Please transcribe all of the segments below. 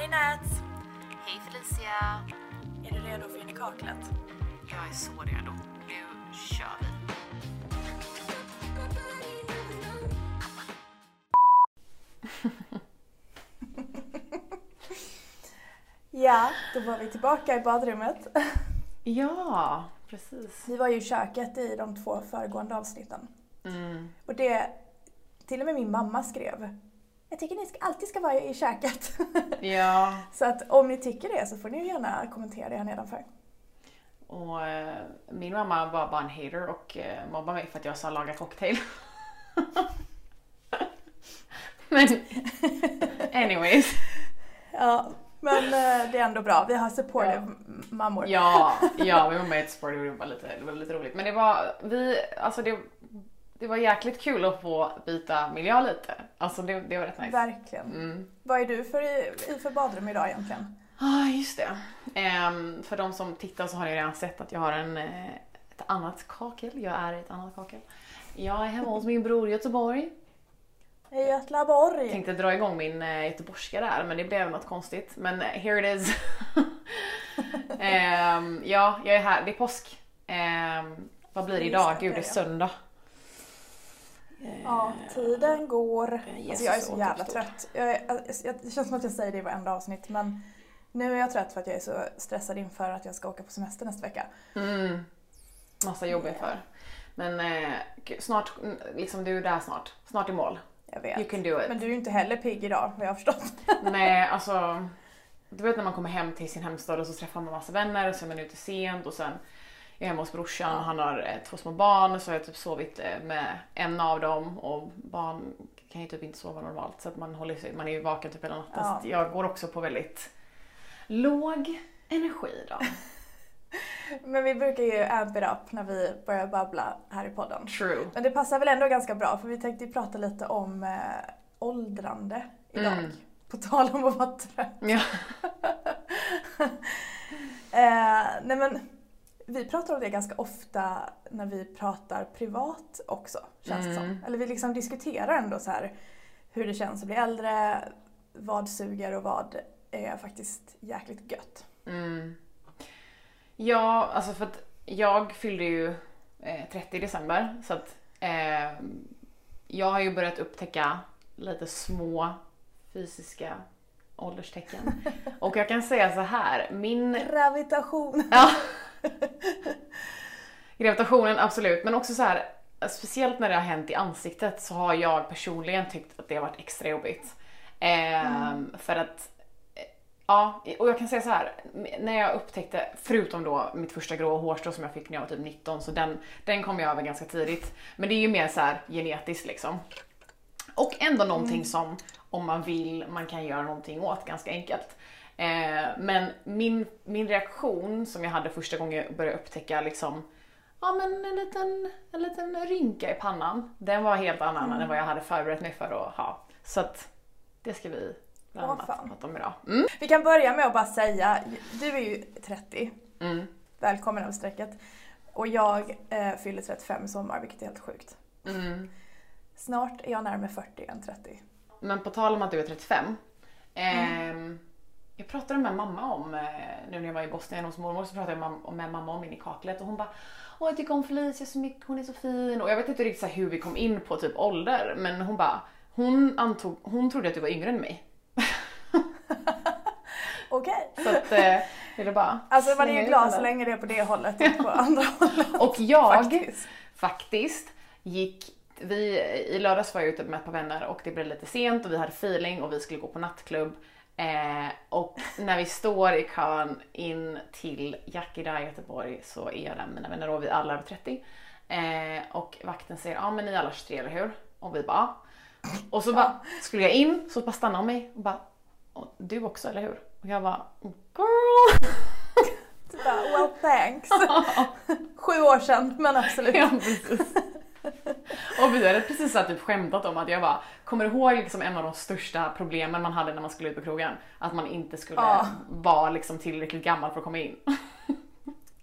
Hej Nats! Hej Felicia! Är du redo för in i kaklet? Jag är så redo. Nu kör vi. Ja, då var vi tillbaka i badrummet. Ja, precis. Vi var ju i köket i de två föregående avsnitten. Mm. Och det, till och med min mamma skrev jag tycker ni ska, alltid ska vara i köket. Ja, så att om ni tycker det så får ni gärna kommentera det här nedanför. och eh, min mamma var bara en hater och eh, mobbade mig för att jag sa laga cocktail. Men anyways. Ja, men eh, det är ändå bra. Vi har supportive m- mammor. Ja, ja, min mamma är ett sport och det var lite, det var lite roligt. Men det var, vi, alltså det, det var jäkligt kul att få byta miljö lite. Alltså det, det var rätt nice. Verkligen. Mm. Vad är du för i, i för badrum idag egentligen? Ah, just det. Ehm, för de som tittar så har ni redan sett att jag har en, eh, ett annat kakel. Jag är ett annat kakel. Jag är hemma hos min bror i Göteborg. I Götlaborg. Jag tänkte dra igång min eh, göteborgska där men det blev något konstigt. Men eh, here it is. Ehm, ja, jag är här. Det är påsk. Ehm, vad blir det idag? Gud, det är söndag. Ja, tiden går. Alltså jag är så jävla trött. Jag är, jag, det känns som att jag säger det i varenda avsnitt men nu är jag trött för att jag är så stressad inför att jag ska åka på semester nästa vecka. Mm. Massa jobb inför. Men eh, snart, liksom du är där snart. Snart i mål. Jag vet. You can do it. Men du är ju inte heller pigg idag vad jag har förstått. Nej, alltså. Du vet när man kommer hem till sin hemstad och så träffar man massa vänner och så är man ute sent och sen är jag hemma hos brorsan och han har eh, två små barn så har jag typ sovit eh, med en av dem och barn kan ju typ inte sova normalt så att man håller sig, man är ju vaken typ hela natten Ja. så jag går också på väldigt låg energi då. Men vi brukar ju amp it up när vi börjar babbla här i podden. True. Men det passar väl ändå ganska bra för vi tänkte ju prata lite om eh, åldrande idag. Mm. På tal om att vara trött. Ja. Eh, nej men, vi pratar om det ganska ofta när vi pratar privat också, känns det Mm. som. Eller vi liksom diskuterar ändå så här hur det känns att bli äldre, vad suger och vad är faktiskt jäkligt gött. Mm. Ja, alltså för att jag fyllde ju eh, 30 i december så att eh, jag har ju börjat upptäcka lite små fysiska ålderstecken. Och jag kan säga så här, min... Gravitation. Ja. Gravitationen, absolut. Men också så här, speciellt när det har hänt i ansiktet så har jag personligen tyckt att det har varit extra jobbigt. Ehm, För att, eh, ja, och jag kan säga så här, när jag upptäckte, förutom då mitt första grå hårstrå som jag fick när jag var typ 19, så den, den kom jag över ganska tidigt. Men det är ju mer så här genetiskt liksom. Och ändå någonting som, om man vill, man kan göra någonting åt ganska enkelt. Eh, men min, min reaktion som jag hade första gången jag började upptäcka liksom, ja men en liten, en liten rynka i pannan, den var helt annan än vad jag hade förberett mig för att ha. Så att det ska vi bland annat prata om idag. Mm. Vi kan börja med att bara säga, du är ju 30, Mm. välkommen över strecket. Och jag eh, fyller 35 i sommar, vilket är helt sjukt. Mm. Snart är jag närmare 40 än 30. Men på tal om att du är 35. ehm, jag pratade med mamma om, eh, nu när jag var i Bosnien hos mormor så pratade jag med mamma om min i kaklet och hon bara Åh jag tycker om Felicia så mycket, hon är så fin. Och jag vet inte riktigt så hur vi kom in på typ ålder men hon bara, hon antog, hon trodde att du var yngre än mig. Okej. Så att, eh, jag ville bara Alltså man är ju glad så länge det är på det hållet och på andra hållet. Och jag Faktiskt. faktiskt gick, vi, i lördags var jag ute med ett par vänner och det blev lite sent och vi hade feeling och vi skulle gå på nattklubb. Eh, och när vi står i kön in till Yakida i Göteborg så är jag där med mina vänner och vi alla är över 30. Eh, och vakten säger, ja men ni är alla 23 eller hur? Och vi bara. Och så bara skulle jag in så bara stannade hon mig och bara, "Och du också eller hur? Och jag bara, girl! Du bara, well thanks. Sju år sedan, men absolut. Ja, precis. Och vi hade precis så typ skämtat om att jag bara, kommer du ihåg liksom en av de största problemen man hade när man skulle ut på krogen? Att man inte skulle Ja. vara liksom tillräckligt gammal för att komma in.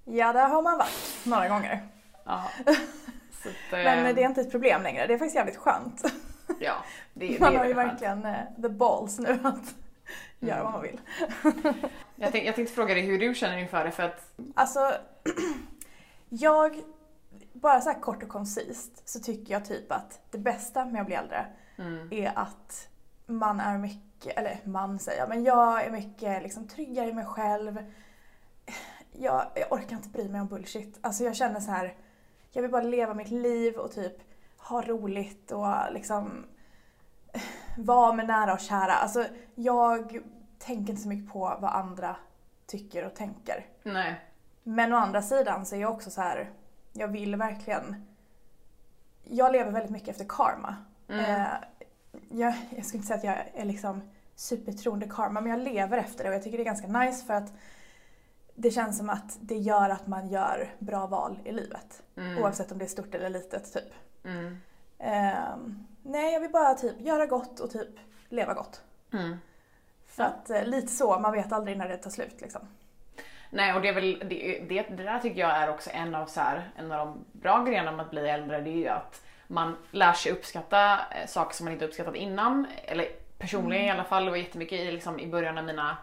Ja, där har man varit några gånger. Så eh, Men det är inte ett problem längre. Det är faktiskt jävligt skönt. ja, det, det Man är har ju skönt. verkligen eh, the balls nu att göra vad man vill. Jag, tänk, jag tänkte fråga dig hur du känner inför det för att Alltså, jag, bara så här kort och koncist, så tycker jag typ att det bästa med att bli äldre mm, är att man är mycket, eller man säger jag, men jag är mycket liksom tryggare i mig själv. Jag, jag orkar inte bry mig om bullshit. Alltså jag känner så här, jag vill bara leva mitt liv och typ ha roligt och liksom vara med nära och kära. Alltså jag tänker inte så mycket på vad andra tycker och tänker. nej. Men å andra sidan så är jag också så här, jag vill verkligen... Jag lever väldigt mycket efter karma. Mm. Eh, jag, jag skulle inte säga att jag är liksom supertroende karma, men jag lever efter det och jag tycker det är ganska nice för att det känns som att det gör att man gör bra val i livet. Mm. Oavsett om det är stort eller litet typ. Mm. Ehm, nej, jag vill bara typ göra gott och typ leva gott. Mm. För att eh, lite så, man vet aldrig när det tar slut liksom. Nej och det är väl, det, det, det där tycker jag är också en av, så här, en av de bra grejerna med att bli äldre, det är ju att man lär sig uppskatta eh, saker som man inte uppskattat innan. Eller personligen i alla fall, det var jättemycket i, liksom, i början av mina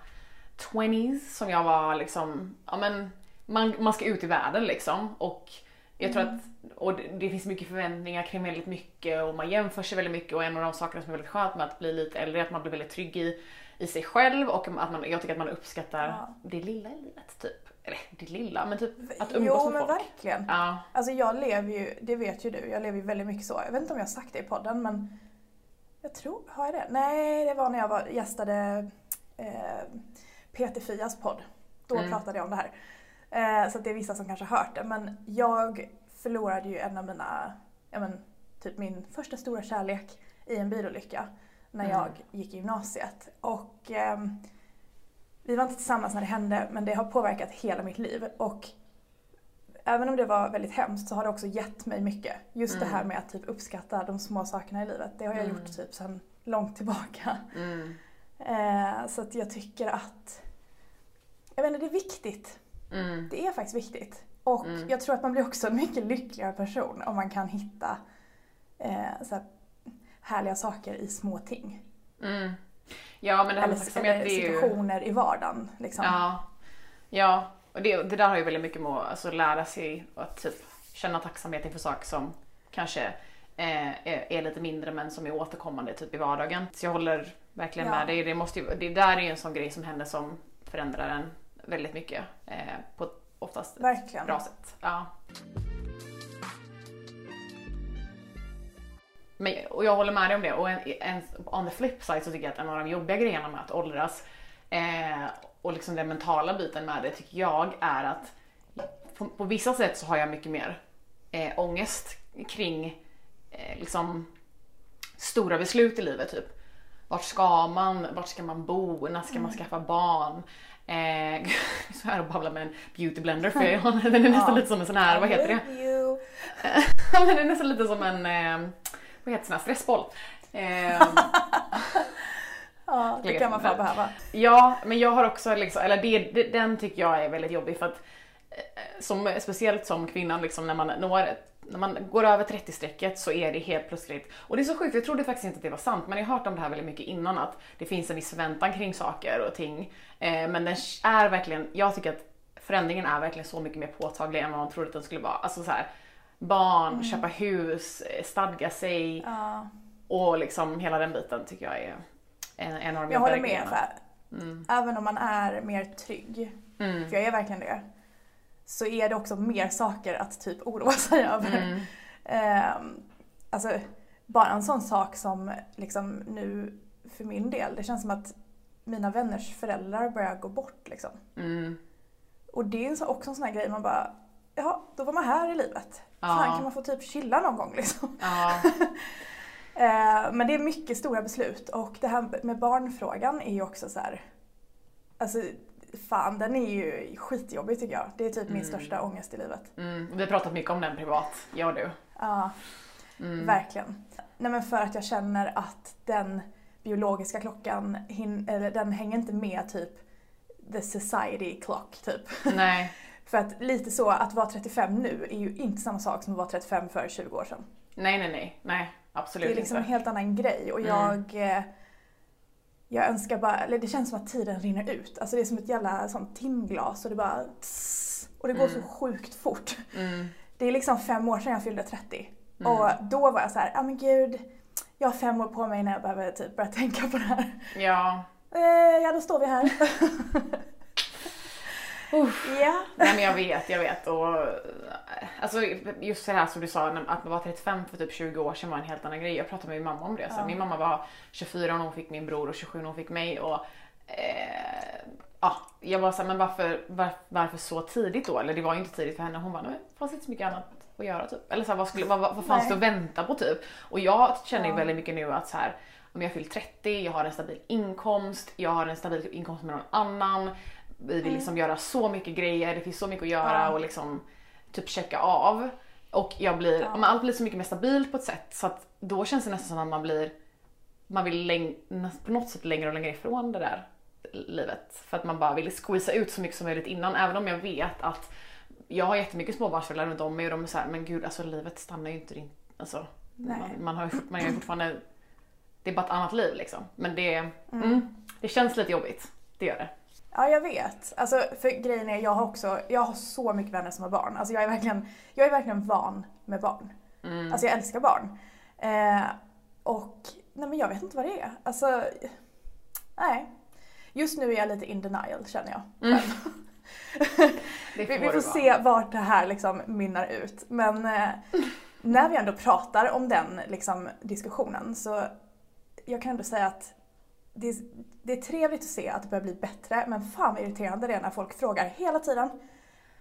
20s som jag var liksom, ja men man, man ska ut i världen liksom. Och jag tror att och det, det finns mycket förväntningar kring väldigt mycket och man jämför sig väldigt mycket. Och en av de sakerna som är väldigt skönt med att bli lite äldre är att man blir väldigt trygg i, i sig själv och att man, jag tycker att man uppskattar Ja. det lilla i livet typ. Eller det lilla men typ att umgås Jo med men folk. verkligen. Ja. Alltså jag lever ju, det vet ju du, jag lever ju väldigt mycket så. Jag vet inte om jag har sagt det i podden men jag tror, har jag det? Nej, det var när jag var, gästade eh, Peter Fias podd. Då Mm. pratade jag om det här. Eh, så det är vissa som kanske har hört det. Men jag förlorade ju en av mina, ja men typ min första stora kärlek i en bilolycka när Mm. jag gick i gymnasiet. Och ehm, vi var inte tillsammans när det hände men det har påverkat hela mitt liv. Och även om det var väldigt hemskt så har det också gett mig mycket. Just det Mm. här med att typ uppskatta de små sakerna i livet. Det har jag Mm. gjort typ sedan långt tillbaka. Mm. Eh, så att jag tycker att jag vet inte, det är viktigt. Mm. Det är faktiskt viktigt. Och Mm. jag tror att man blir också en mycket lyckligare person om man kan hitta eh, så här, härliga saker i små ting. Mm. Ja men det här Eller, tacksamhet eller är ju... situationer i vardagen. Liksom. Ja, ja. och det, det där har ju väldigt mycket med att alltså, lära sig att typ känna tacksamhet inför saker som kanske eh, är, är lite mindre men som är återkommande typ i vardagen. Så jag håller verkligen Ja. med dig. Det, måste ju, det där är ju en sån grej som händer som förändrar en väldigt mycket eh, på oftast ett Verkligen. bra sätt. Ja. Men, och jag håller med dig om det. Och en, en, on the flip side så tycker jag att en av de jobbiga grejerna med att åldras eh, och liksom den mentala biten med det tycker jag är att på, på vissa sätt så har jag mycket mer eh, ångest kring eh, liksom stora beslut i livet. Typ. Vart ska man? Vart ska man bo? När ska man skaffa barn? Eh, så här och babbla med en beauty blender för jag, den är nästan Ja. lite som en sån här, vad heter det? Men det är nästan lite som en, eh, vad heter sån här stressboll. Eh, Ja, det kan man den. behöva. ja, men jag har också liksom, eller det, det, den tycker jag är väldigt jobbig för att eh, som, speciellt som kvinnan liksom när man når när man går över 30-strecket så är det helt plötsligt, och det är så sjukt, jag trodde faktiskt inte att det var sant, men jag har hört om det här väldigt mycket innan att det finns en viss förväntan kring saker och ting. Eh, men den är verkligen, jag tycker att förändringen är verkligen så mycket mer påtaglig än vad man trodde att den skulle vara. Alltså så här, barn, köpa hus, eh, stadga sig Ja, och liksom hela den biten tycker jag är en, en av de jag håller med. För Mm. även om man är mer trygg, Mm. för jag är verkligen det, så är det också mer saker att typ oroa sig över. Mm. Ehm, alltså, bara en sån sak som liksom nu för min del, det känns som att mina vänners föräldrar börjar gå bort liksom. Mm. Och det är också en sån här grej man bara, ja då var man här i livet. Fan Ja. kan man få typ chilla någon gång liksom. Ja. Eh, men det är mycket stora beslut och det här med barnfrågan är ju också så här. Alltså fan den är ju skitjobbig tycker jag. Det är typ min Mm. största ångest i livet. Mm. Vi har pratat mycket om den privat, jag och du. Ja, Mm. verkligen. Nej men för att jag känner att den biologiska klockan, hin- eller, den hänger inte med typ the society clock typ. Nej. För att lite så, att vara 35 nu är ju inte samma sak som att vara 35 för 20 år sedan. nej, nej, nej, nej, absolut Det är liksom en inte. helt annan grej och Mm. jag... Eh, jag önskar bara, eller det känns som att tiden rinner ut. Alltså det är som ett jävla sånt timglas och det bara tss, och det går så sjukt fort. Mm. Det är liksom fem år sedan jag fyllde 30. Mm. Och då var jag så här, ja men gud, jag har fem år på mig när jag behöver typ börja tänka på det här. Ja. Eh, ja, då står vi här. ja. Nej men jag vet, jag vet. Och, eh, alltså, just det här som du sa, att man var 35 för typ 20 år sedan var en helt annan grej. Jag pratade med min mamma om det. Så Ja. Min mamma var 24 när hon fick min bror och 27 när hon fick mig. Och, eh, ja, jag var såhär, men varför, var, varför så tidigt då? Eller det var ju inte tidigt för henne. Hon bara, nej det fanns inte så mycket annat att göra typ. Eller så här, vad, skulle, vad, vad, fanns det att vänta på typ? Och jag känner ju Ja. väldigt mycket nu att så här, om jag fyllt 30, jag har en stabil inkomst, jag har en stabil inkomst med någon annan. Vi vill liksom göra så mycket grejer, det finns så mycket att göra och liksom typ checka av. Och jag blir, Ja. men allt blir så mycket mer stabilt på ett sätt så att då känns det nästan som att man blir, man vill läng, på något sätt längre och längre ifrån det där livet. För att man bara vill squeeza ut så mycket som möjligt innan, även om jag vet att jag har jättemycket småbarnsföräldrar runt om mig och de är såhär, men gud alltså livet stannar ju inte alltså Nej. man, man, har ju, man är ju fortfarande, det är bara ett annat liv liksom. Men det, mm, det känns lite jobbigt, det gör det. Ja, jag vet. Alltså, för grejen är, jag har också, jag har så mycket vänner som har barn. Alltså jag är verkligen, jag är verkligen van med barn. Mm. Alltså jag älskar barn. Eh, och, nej men jag vet inte vad det är. Alltså, nej. Just nu är jag lite in denial känner jag. Mm. Vi, vi får se vart det här liksom mynnar ut. Men eh, när vi ändå pratar om den liksom, diskussionen så jag kan ändå säga att det är, det är trevligt att se att det börjar bli bättre men fan vad irriterande det är när folk frågar hela tiden.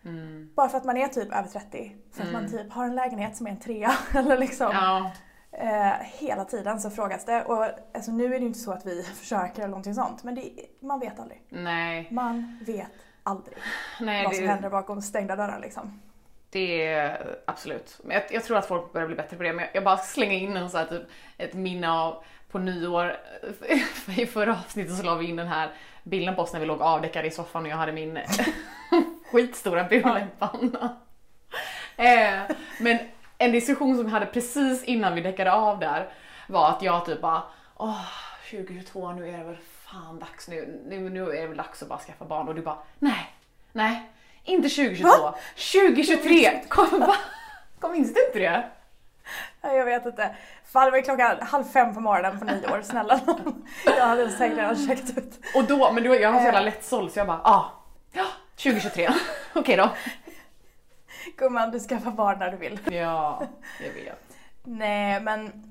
Mm. Bara för att man är typ över 30. För att man Mm. typ har en lägenhet som är en trea. Eller liksom, Ja, eh, hela tiden så frågas det. Och alltså, nu är det ju inte så att vi försöker eller någonting sånt. Men det, man vet aldrig. nej. Man vet aldrig nej vad som det, händer bakom stängda dörrar liksom. det är absolut. Jag, jag tror att folk börjar bli bättre på det. Men jag, jag bara slänga in en så här, typ, ett minne av på nyår. I förra avsnittet så la vi in den här bilden på oss när vi låg avdäckade i soffan och jag hade min skitstora bulenpanna. Eh, men en diskussion som vi hade precis innan vi däckade av där var att jag typ bara åh 2022 nu är det väl fan dags nu, nu, nu är det väl dags att bara skaffa barn och du bara nej, nej, inte 2022, 2023, kom, va? kom minns du inte det? Jag vet inte. Fan det var klockan halv fem på morgonen på nyår, snälla. Jag hade säkert redan checkat ut. Och då, men då, jag var så jävla Eh. lättsåld så jag bara ah, ja, 2023, okej då. Gumman du skaffar barn när du vill. Ja, jag vet. Nej men,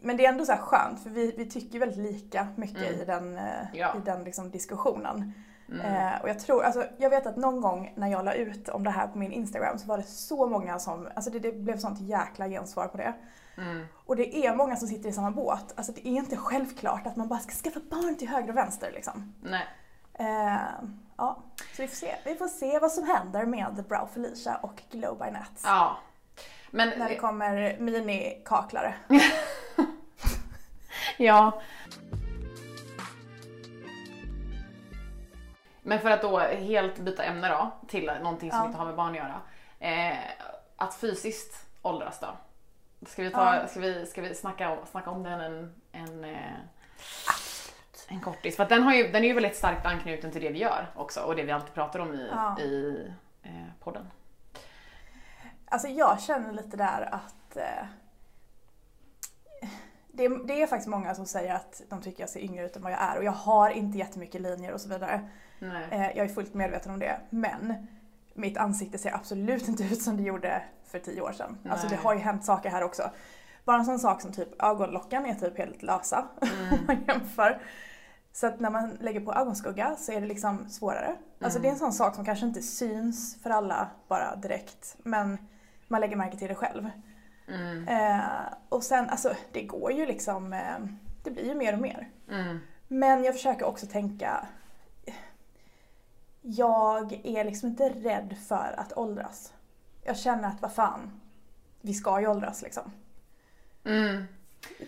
men det är ändå så här skönt för vi, vi tycker väldigt lika mycket Mm. i den, eh, Ja. i den liksom diskussionen. Mm. Eh, och jag tror, alltså jag vet att någon gång när jag la ut om det här på min Instagram så var det så många som, alltså det, det blev sånt jäkla gensvar på det. Mm. Och det är många som sitter i samma båt. Alltså det är inte självklart att man bara ska skaffa barn till höger och vänster liksom. Nej. Eh, ja, så vi får se. Vi får se vad som händer med Brow Felicia och Glow by Nat. Ja. Men, När det kommer minikaklare. ja. Men för att då helt byta ämne då till någonting som Ja. inte har med barn att göra. Eh, att fysiskt åldras då. Ska vi, ta, Ja. ska vi, ska vi snacka, snacka om den en, en, eh, en kortis? För den, har ju, den är ju väldigt starkt anknuten till det vi gör också och det vi alltid pratar om i, Ja. i eh, podden. Alltså jag känner lite där att eh, det, det är faktiskt många som säger att de tycker jag ser yngre ut än vad jag är och jag har inte jättemycket linjer och så vidare. Nej. Eh, jag är fullt medveten om det. Men mitt ansikte ser absolut inte ut som det gjorde för tio år sedan. Alltså det Nej. har ju hänt saker här också. Bara en sån sak som typ ögonlocken är typ helt lösa om man jämför. Så att när man lägger på ögonskugga så är det liksom svårare. Alltså det är en sån sak som kanske inte syns för alla bara direkt. Men man lägger märke till det själv. Mm. Eh, och sen, alltså det går ju liksom, eh, det blir ju mer och mer. Mm. Men jag försöker också tänka, jag är liksom inte rädd för att åldras. Jag känner att vad fan, vi ska ju åldras liksom. Mm.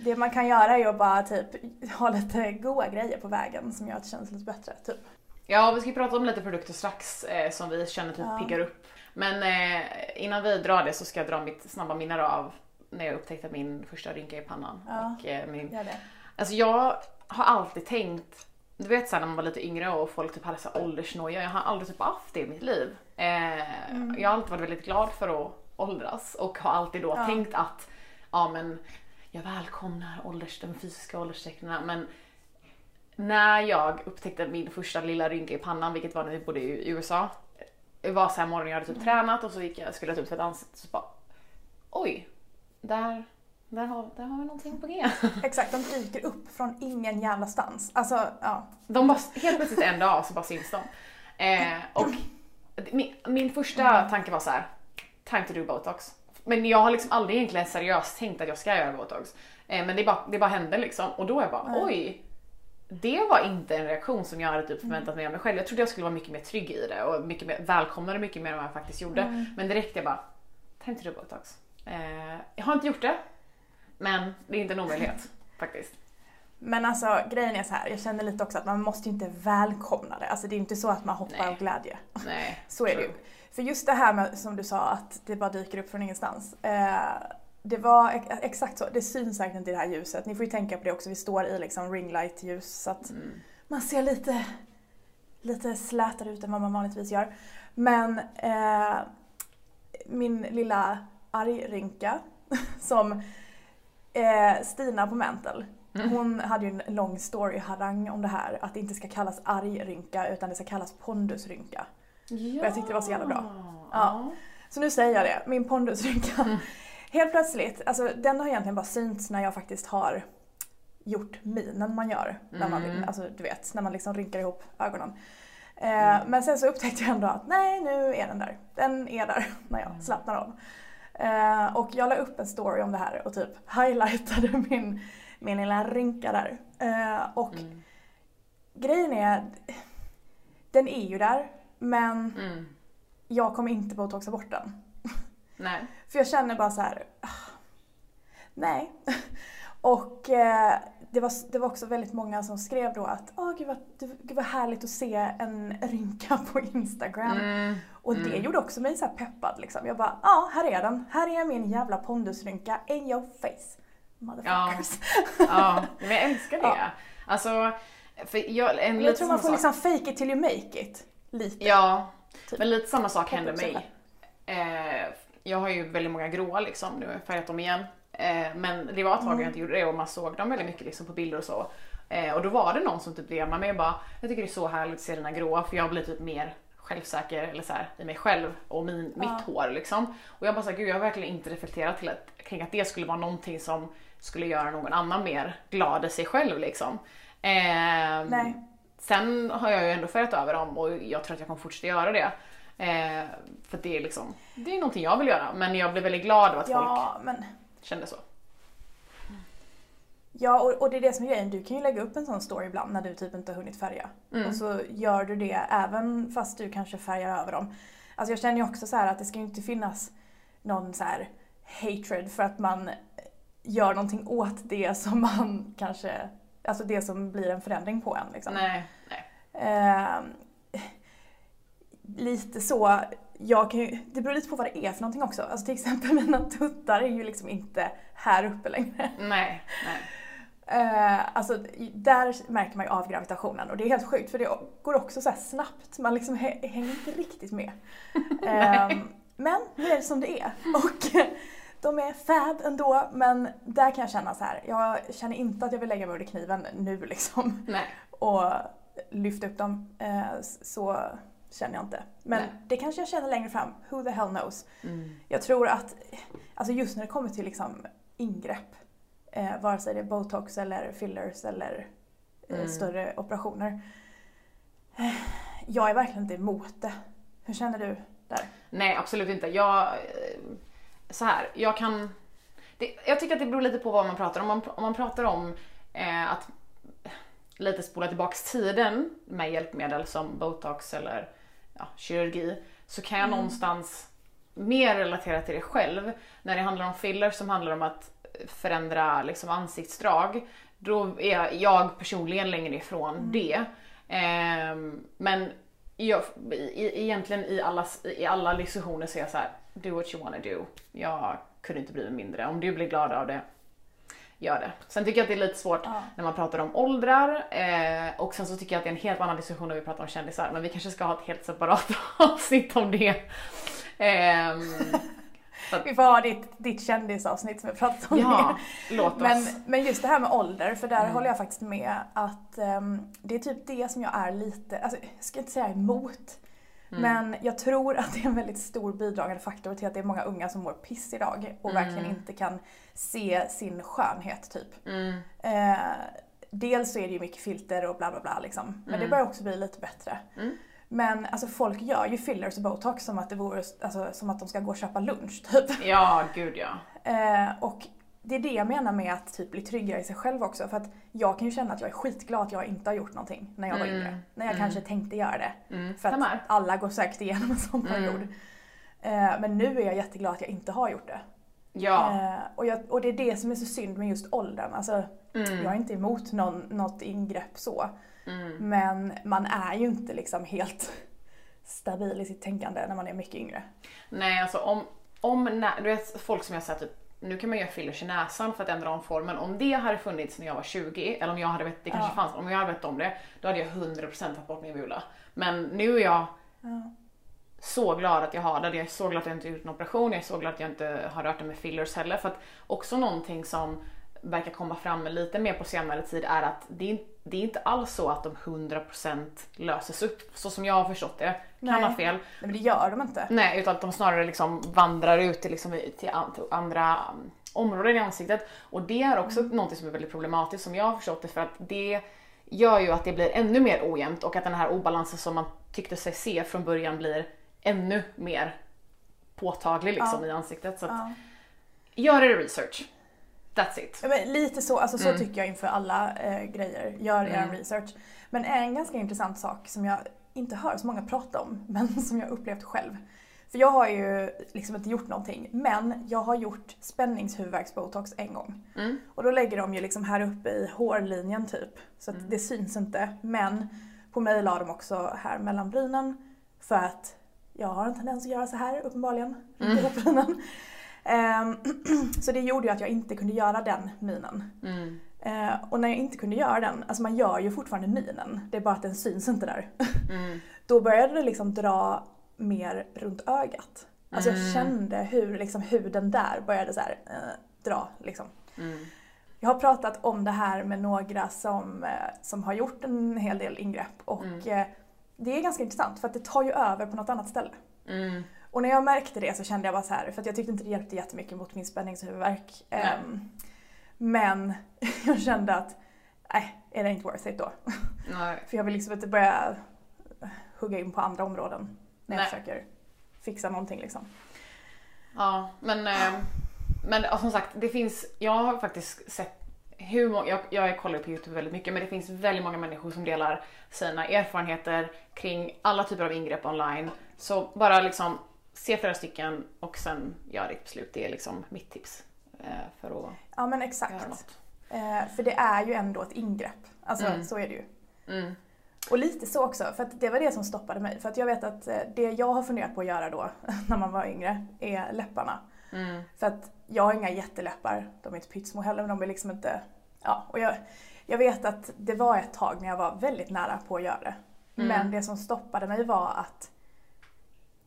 Det man kan göra är att bara typ ha lite goda grejer på vägen som gör att det känns lite bättre. Typ. Ja, vi ska ju prata om lite produkter strax eh, som vi känner typ Ja. piggar upp. Men eh, innan vi drar det så ska jag dra mitt snabba minne av när jag upptäckte min första rynka i pannan. Ja. Och, eh, min... Gör det. Alltså jag har alltid tänkt, du vet såhär när man var lite yngre och folk typ hade så åldersnoja, jag har aldrig typ haft det i mitt liv. Eh, Mm. Jag har alltid varit väldigt glad för att åldras och har alltid då Ja. tänkt att ja men jag välkomnar ålders, de fysiska ålderstecknen men när jag upptäckte min första lilla rynka i pannan, vilket var när vi bodde i USA. Det var så här morgon jag hade typ tränat och så gick jag, skulle jag typ tvätta ansiktet och så bara oj, där, där, har, där har vi någonting på G. Exakt, de dyker upp från ingen jävla stans. Alltså, ja. De bara, helt plötsligt en dag så bara syns de. Eh, och min, min första tanke var så här: time to do botox. Men jag har liksom aldrig egentligen seriöst tänkt att jag ska göra botox. Eh, men det bara, det bara hände liksom och då är jag bara Nej. oj. Det var inte en reaktion som jag hade typ förväntat mig av mig själv. Jag trodde jag skulle vara mycket mer trygg i det och mycket mer, välkomna det mycket mer än vad jag faktiskt gjorde. Mm. Men direkt jag bara, time to do botox. Eh, jag har inte gjort det, men det är inte en omöjlighet faktiskt. Men alltså grejen är så här, jag känner lite också att man måste ju inte välkomna det. Alltså det är inte så att man hoppar Nej. av glädje. Nej, Så är det ju. För just det här med, som du sa, att det bara dyker upp från ingenstans. Eh, det var ex- exakt så, det syns säkert inte i det här ljuset. Ni får ju tänka på det också, vi står i liksom ringlight-ljus så att Mm. man ser lite, lite slätare ut än vad man vanligtvis gör. Men eh, min lilla argrynka som eh, Stina på Mental, Mm. hon hade ju en lång story-harang om det här, att det inte ska kallas argrynka utan det ska kallas pondusrynka. Ja. jag tyckte det var så jävla bra. Ja. Så nu säger jag det, min pondusrynka. Mm. Helt plötsligt, alltså den har egentligen bara synts när jag faktiskt har gjort minen man gör. När man, Mm. alltså du vet, när man liksom rynkar ihop ögonen. Eh, Men sen så upptäckte jag ändå att nej, nu är den där. Den är där när jag Mm. slappnar av. Eh, och jag la upp en story om det här och typ highlightade min, min lilla rynka där. Eh, och Mm. grejen är, den är ju där, men Mm. jag kommer inte botoxa bort den. Nej. För jag känner bara så här. ah, nej. Och eh, det, var, det var också väldigt många som skrev då att åh gud vad, det- gud vad härligt att se en rynka på Instagram. Mm. Och det Mm. gjorde också mig så här peppad liksom. Jag bara, ja här är den. Här är min jävla pondusrynka in your face. Motherfuckers. Ja, men jag älskar det. Ja. Alltså, för jag, en Jag tror man får samma liksom sak. fake it till you make it. Lite. Ja, Typ. men lite samma sak hände mig. Eh, jag har ju väldigt många gråa liksom, nu har jag färgat dem igen. Eh, men det var ett tag Mm. jag inte gjorde det och man såg dem väldigt mycket liksom, på bilder och så. Eh, och då var det någon som typ DMade mig och bara, jag tycker det är så härligt att se dina gråa för jag blir typ mer självsäker eller så här, i mig själv och min, Ja. mitt hår liksom. Och jag bara såhär, gud jag har verkligen inte reflekterat till att, kring att det skulle vara någonting som skulle göra någon annan mer glad i sig själv liksom. Ehm, Nej. Sen har jag ju ändå färgat över dem och jag tror att jag kommer fortsätta göra det. Eh, för det är liksom, det är någonting jag vill göra men jag blev väldigt glad av att folk Ja, men kände så. Ja, och, och det är det som är grejen. Du kan ju lägga upp en sån story ibland när du typ inte har hunnit färga. Mm. Och så gör du det även fast du kanske färgar över dem. Alltså jag känner ju också så här att det ska ju inte finnas någon så här hatred för att man gör någonting åt det som man kanske, alltså det som blir en förändring på en liksom. Nej, nej. Ehm, lite så, jag kan ju, det beror lite på vad det är för någonting också. Alltså till exempel mina tuttar är ju liksom inte här uppe längre. Nej, nej. Eh, alltså där märker man ju av gravitationen och det är helt sjukt för det går också så här snabbt. Man liksom hä- hänger inte riktigt med. Ehm, men nu är det som det är. Och de är fab ändå men där kan jag känna så här. jag känner inte att jag vill lägga mig under kniven nu liksom nej. och lyfta upp dem. Eh, så känner jag inte. Men Nej. det kanske jag känner längre fram. Who the hell knows. Mm. Jag tror att, alltså just när det kommer till liksom ingrepp, eh, vare sig det är botox eller fillers eller eh, Mm. större operationer. Eh, jag är verkligen inte emot det. Hur känner du där? Nej, absolut inte. Jag, eh, så här, jag kan... Det, jag tycker att det beror lite på vad man pratar om. Om man, om man pratar om eh, att lite spola tillbaks tiden med hjälpmedel som botox eller ja, kirurgi så kan jag Mm. någonstans mer relatera till det själv. När det handlar om filler som handlar om att förändra liksom, ansiktsdrag, då är jag personligen längre ifrån Mm. det. Ehm, men jag, i, egentligen i alla, i alla diskussioner så är jag så här: do what you wanna do. Jag kunde inte mig mindre. Om du blir glad av det, gör det. Sen tycker jag att det är lite svårt Ja. när man pratar om åldrar eh, och sen så tycker jag att det är en helt annan diskussion när vi pratar om kändisar men vi kanske ska ha ett helt separat avsnitt om det. Ehm, Vi får ha ditt, ditt kändisavsnitt som vi pratat om. ja, låt oss. Men, men just det här med ålder, för där Mm. håller jag faktiskt med att ehm, det är typ det som jag är lite, alltså jag ska inte säga emot, Mm. men jag tror att det är en väldigt stor bidragande faktor till att det är många unga som mår piss idag och Mm. verkligen inte kan se sin skönhet typ. Mm, Eh, dels så är det ju mycket filter och bla bla bla liksom, men det Mm. börjar också bli lite bättre. Mm. Men alltså folk gör ju fillers och botox som att det vore, alltså, som att de ska gå och köpa lunch typ. ja, gud ja. Eh, och det är det jag menar med att typ bli tryggare i sig själv också. För att jag kan ju känna att jag är skitglad att jag inte har gjort någonting när jag var Mm. yngre. När jag Mm. kanske tänkte göra det. Mm, För att samma alla går säkert igenom en sån Mm. period. Eh, men nu är jag jätteglad att jag inte har gjort det. Ja. Eh, och, jag, och det är det som är så synd med just åldern. Alltså, Mm, Jag är inte emot någon, något ingrepp så. Men man är ju inte liksom helt stabil i sitt tänkande när man är mycket yngre. Nej, alltså om, om när, du vet folk som jag säger typ nu kan man göra fillers i näsan för att ändra om formen. Om det hade funnits när jag var 20, eller om jag hade vet, det kanske Ja. fanns, om jag hade vetat om det, då hade jag 100% tagit bort min bula. Men nu är jag Ja. så glad att jag har det. Jag är så glad att jag inte gjort en operation, jag är så glad att jag inte har rört det med fillers heller. För att också någonting som verkar komma fram lite mer på senare tid är att det är, det är inte alls så att de 100% löses upp, så som jag har förstått det. Kan Nej. ha fel. Nej, men det gör de inte. Nej, utan att de snarare liksom vandrar ut till, liksom, till, an- till andra um, områden i ansiktet. Och det är också något som är väldigt problematiskt som jag har förstått det för att det gör ju att det blir ännu mer ojämnt och att den här obalansen som man tyckte sig se från början blir ännu mer påtaglig liksom Ja. i ansiktet. Så att, Ja. gör er research. That's it. Men lite så, alltså så Mm. tycker jag inför alla eh, grejer. Gör er Mm. research. Men en ganska intressant sak som jag inte hör så många prata om, men som jag upplevt själv. För jag har ju liksom inte gjort någonting, men jag har gjort spänningshuvudvärksbotox en gång. Mm. Och då lägger de ju liksom här uppe i hårlinjen typ, så att Mm. det syns inte. Men på mig la de också här mellan brynen för att jag har en tendens att göra så här uppenbarligen, Mm. brynen. Ehm, så det gjorde ju att jag inte kunde göra den minen. Mm. Eh, och när jag inte kunde göra den, alltså man gör ju fortfarande minen, det är bara att den syns inte där. Mm. Då började det liksom dra mer runt ögat. Alltså jag Mm. kände hur liksom huden där började så här, eh, dra liksom. Mm. Jag har pratat om det här med några som, eh, som har gjort en hel del ingrepp och Mm. eh, det är ganska intressant för att det tar ju över på något annat ställe. Mm. Och när jag märkte det så kände jag bara så här, för jag tyckte inte det hjälpte jättemycket mot min spänningshuvudvärk. Ehm, men jag kände att, nej, är det inte worth it då? Nej. För jag vill liksom inte börja hugga in på andra områden när jag Nej. försöker fixa någonting liksom. Ja, men, eh, men som sagt, det finns, jag har faktiskt sett hur många, jag, jag kollar på Youtube väldigt mycket, men det finns väldigt många människor som delar sina erfarenheter kring alla typer av ingrepp online. Så bara liksom se flera stycken och sen gör ditt beslut. Det är liksom mitt tips eh, för att Ja men göra exakt. något. Eh, för det är ju ändå ett ingrepp. Alltså Mm. så är det ju. Mm. Och lite så också, för det var det som stoppade mig. För att jag vet att eh, det jag har funderat på att göra då, när man var yngre, är läpparna. Mm. För att jag har inga jätteläppar, de är inte pyttesmå heller, men de är liksom inte... Ja, och jag, jag vet att det var ett tag när jag var väldigt nära på att göra det. Mm. Men det som stoppade mig var att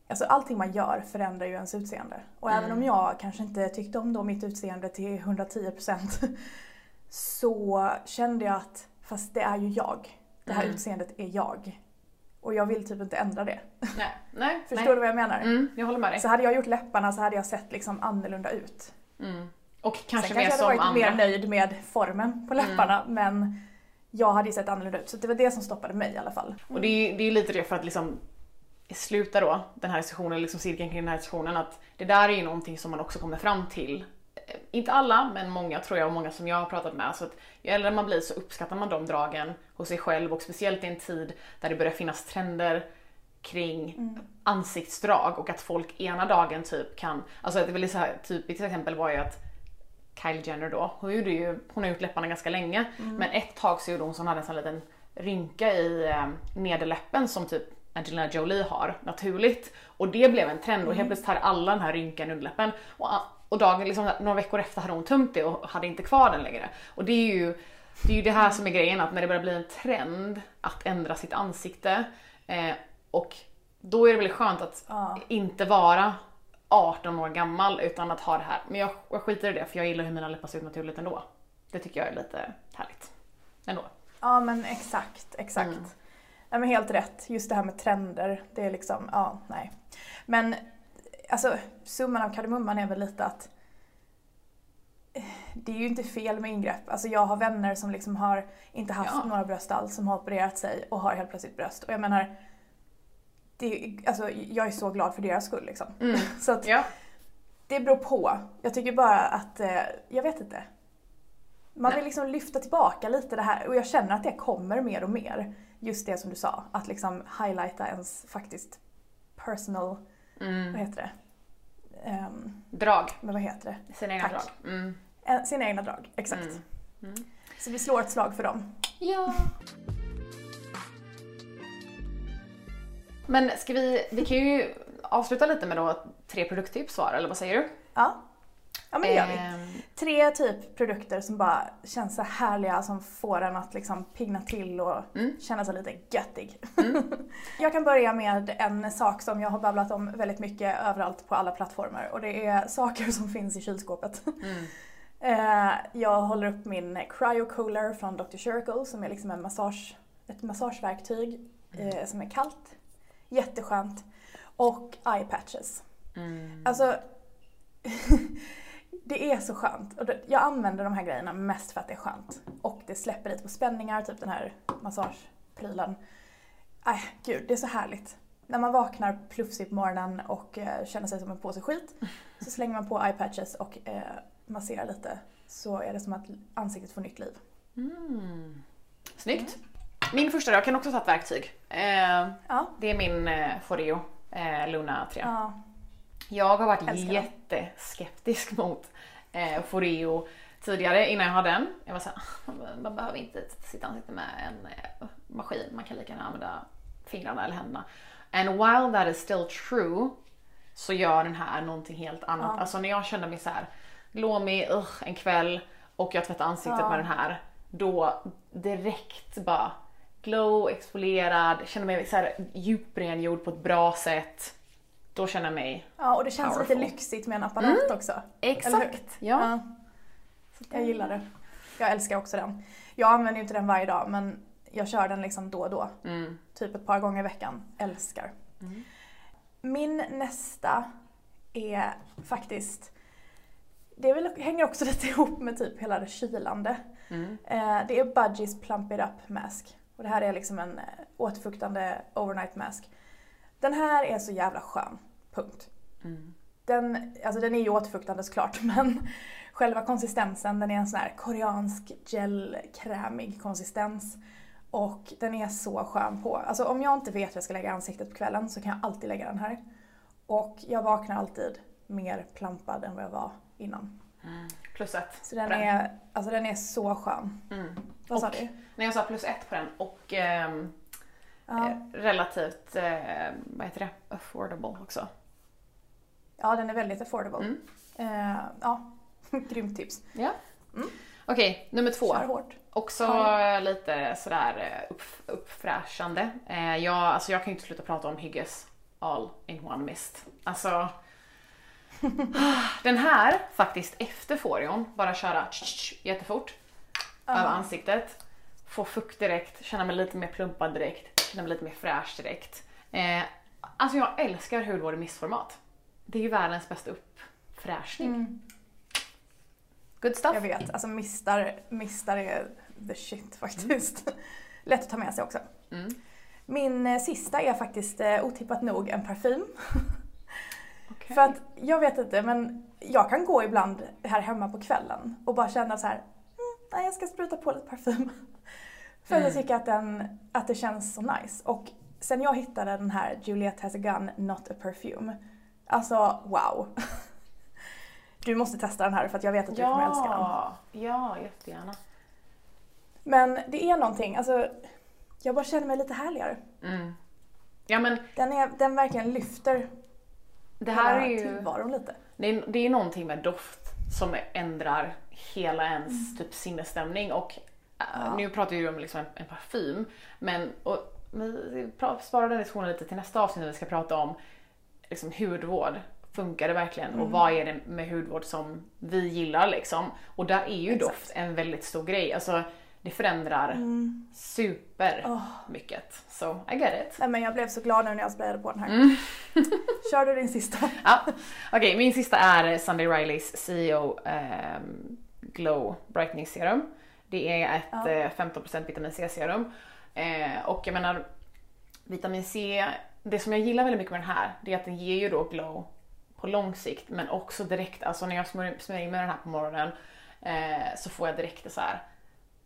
Alltså allting man gör förändrar ju ens utseende. Och Mm. även om jag kanske inte tyckte om då mitt utseende till 110% så kände jag att fast det är ju jag. Det här Mm. utseendet är jag. Och jag vill typ inte ändra det. Nej, nej. Förstår nej. du vad jag menar? Mm, jag håller med dig. Så hade jag gjort läpparna så hade jag sett liksom annorlunda ut. Mm. Och kanske Sen mer kanske jag hade varit andra. mer nöjd med formen på läpparna men jag hade ju sett annorlunda ut. Så det var det som stoppade mig i alla fall. Och det är, det är lite det för att liksom sluta då den här diskussionen, liksom cirkeln kring den här diskussionen, att det där är ju någonting som man också kommer fram till. Eh, Inte alla, men många tror jag och många som jag har pratat med. Så att ju äldre man blir så uppskattar man de dragen hos sig själv och speciellt i en tid där det börjar finnas trender kring Mm. ansiktsdrag och att folk ena dagen typ kan, alltså det är väl så här typiskt exempel var ju att Kylie Jenner då, hon, gjorde ju, hon har gjort läpparna ganska länge Mm. men ett tag så gjorde hon så hon hade en sån liten rynka i eh, nederläppen som typ Angelina Jolie har naturligt och det blev en trend och helt plötsligt har alla den här rynkan i underläppen och och dagen, liksom, några veckor efter hade hon tömt det och hade inte kvar den längre. Och det är ju det, är ju det här som är grejen, att när det börjar bli en trend att ändra sitt ansikte eh, och då är det väl skönt att Ja. inte vara 18 år gammal utan att ha det här. Men jag, jag skiter i det för jag gillar hur mina läppar ser ut naturligt ändå. Det tycker jag är lite härligt. Ändå. Ja men exakt, exakt. Mm. Nej men helt rätt. Just det här med trender, det är liksom, ja, nej. Men alltså summan av kardemumman är väl lite att eh, det är ju inte fel med ingrepp. Alltså jag har vänner som liksom har inte haft Ja. några bröst alls, som har opererat sig och har helt plötsligt bröst. Och jag menar, det, alltså, jag är så glad för deras skull liksom. Mm. Så att Ja. det beror på. Jag tycker bara att, eh, jag vet inte. Man Nej. vill liksom lyfta tillbaka lite det här och jag känner att det kommer mer och mer. Just det som du sa, att liksom highlighta ens faktiskt personal, vad Mm. heter det? Ehm, Drag. men vad heter det? Sina egna Tack. drag. Mm. En- Sina egna drag, exakt. Mm. Mm. Så vi slår ett slag för dem. Ja. Men ska vi, vi kan ju avsluta lite med då tre produkttips var, eller vad säger du? Ja, ja men det gör vi. Ehm, Tre typ produkter som bara känns så härliga, som får en att liksom pigna till och Mm. känna sig lite göttig. jag kan börja med en sak som jag har babblat om väldigt mycket överallt på alla plattformar och det är saker som finns i kylskåpet. Mm. Eh, jag håller upp min Cryo Cooler från Dr. Circle som är liksom en massage, ett massageverktyg eh, som är kallt. Jätteskönt. Och eye patches. Mm. Alltså, det är så skönt. Och jag använder de här grejerna mest för att det är skönt. Och det släpper lite på spänningar, typ den här massageprylen. Nej, gud, det är så härligt. När man vaknar plufsig på morgonen och eh, känner sig som en påse skit så slänger man på eye patches och eh, masserar lite så är det som att ansiktet får nytt liv. Mm. Snyggt. Min första då, jag kan också ta ett verktyg. Eh, Ja, det är min eh, Foreo eh, Luna 3. ja, Jag har varit Älskar jätteskeptisk mot eh, Foreo tidigare innan jag hade den. Jag var såhär, man behöver inte sitt ansikte med en eh, maskin, man kan lika gärna använda fingrarna eller händerna. And while that is still true så gör den här någonting helt annat. Ja. Alltså när jag kände mig så här låmig ugh, en kväll och jag tvättade ansiktet Ja. med den här, då direkt bara glow, exfolierad, känner mig så här djuprengjord på ett bra sätt. Då känner jag mig ja, och det känns lite Powerful. lyxigt med en apparat också. Eller hur? Exakt! Ja. Jag gillar det. Jag älskar också den. Jag använder ju inte den varje dag men jag kör den liksom då och då. Mm. Typ ett par gånger i veckan. Älskar. Mm. Min nästa är faktiskt det väl, hänger också lite ihop med typ hela det kylande. Mm. Eh, det är Budgies Plump It Up Mask. Och det här är liksom en eh, återfuktande overnight mask. Den här är så jävla skön. Punkt. Mm. Den, alltså den är ju återfuktande såklart men själva konsistensen den är en sån här koreansk gelkrämig konsistens. Och den är så skön på. Alltså om jag inte vet hur jag ska lägga ansiktet på kvällen så kan jag alltid lägga den här. Och jag vaknar alltid mer plampad än vad jag var innan. Mm. Plus ett. Så den är, alltså den är så skön. Mm. Vad sa Och- du? Nej jag sa plus ett på den och ehm, Ja. eh, relativt, eh, vad heter det, affordable också. Ja, den är väldigt affordable. Mm. Eh, ja, grymt tips. Ja. Mm. Okej, nummer två. Kör hårt. Också Ja. lite sådär eh, upp, uppfräschande. Eh, jag, alltså jag kan ju inte sluta prata om Hygges All in One Mist. Alltså, den här faktiskt efter Foreon, bara köra tsch, tsch, jättefort över ansiktet. Få fukt direkt, känna mig lite mer plumpad direkt, känna mig lite mer fräsch direkt. Eh, alltså jag älskar hudvård i mistformat. Det är ju världens bästa uppfräschning. Mm. Good stuff. Jag vet, alltså mistar, mistar är the shit faktiskt. Lätt att ta med sig också. Mm. Min eh, sista är faktiskt eh, otippat nog en parfym. Okej. För att jag vet inte men jag kan gå ibland här hemma på kvällen och bara känna så här, mm, nej jag ska spruta på lite parfym. För att jag Mm. tycker att, den, att det känns så nice. Och sen jag hittade den här Juliette has a gun, not a perfume. Alltså wow. Du måste testa den här för att jag vet att du kommer älska den. Ja, ja, jättegärna. Men det är någonting, alltså jag bara känner mig lite härligare. Mm. Ja men Den, är, den verkligen lyfter det här är ju... tillvaron lite. Det är, det är någonting med doft som ändrar hela ens typ sinnesstämning och äh, Ja. nu pratar vi ju om liksom en, en parfym men och, vi sparar den diskussionen lite till nästa avsnitt när vi ska prata om liksom, hudvård. Funkar det verkligen och vad är det med hudvård som vi gillar liksom? Och där är ju Exakt. doft en väldigt stor grej. Alltså det förändrar super Åh. mycket. So I get it. Nej men jag blev så glad nu när jag sprayade på den här. Mm. Kör du din sista? Ja, okej min sista är Sunday Rileys CEO ehm, Glow Brightening Serum. Det är ett Ja. eh, 15% vitamin C-serum. Eh, och jag menar, vitamin C, det som jag gillar väldigt mycket med den här, det är att den ger ju då glow på lång sikt men också direkt, alltså när jag smörjer, in med den här på morgonen eh, så får jag direkt det så här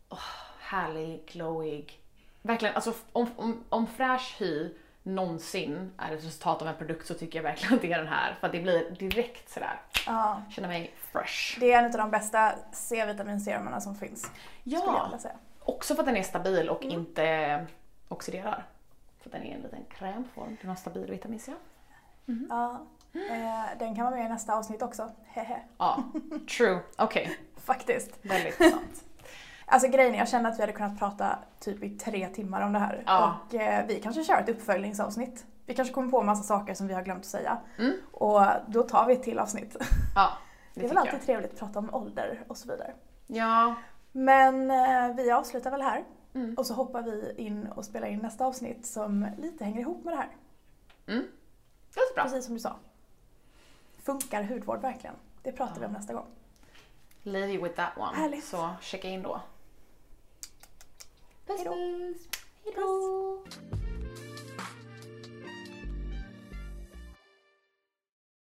åh, härlig, glowig. Verkligen, alltså om, om, om fräsch hy någonsin är ett resultat av en produkt så tycker jag verkligen att det är den här. För att det blir direkt sådär, Ja. känner mig fresh. Det är en av de bästa C-vitaminserumerna som finns. Ja, också för att den är stabil och Mm. inte oxiderar. Att den är en liten krämform, den har stabil vitamin C. Ja. Eh, den kan vara med i nästa avsnitt också. Hehe. Ja, true. Okej, Faktiskt. väldigt sant. Alltså grejen är, jag känner att vi hade kunnat prata typ i tre timmar om det här. Ja. Och eh, vi kanske kör ett uppföljningsavsnitt. Vi kanske kommer på en massa saker som vi har glömt att säga. Mm. Och då tar vi ett till avsnitt. Ja, det, Det är väl alltid jag. trevligt att prata om ålder och så vidare. Ja, Men eh, vi avslutar väl här. Mm. Och så hoppar vi in och spelar in nästa avsnitt som lite hänger ihop med det här. mm. det låter bra. Precis som du sa. Funkar hudvård verkligen? Det pratar vi om nästa gång. Leave you with that one. Härligt. Så checka in då. Hej då. Hej då!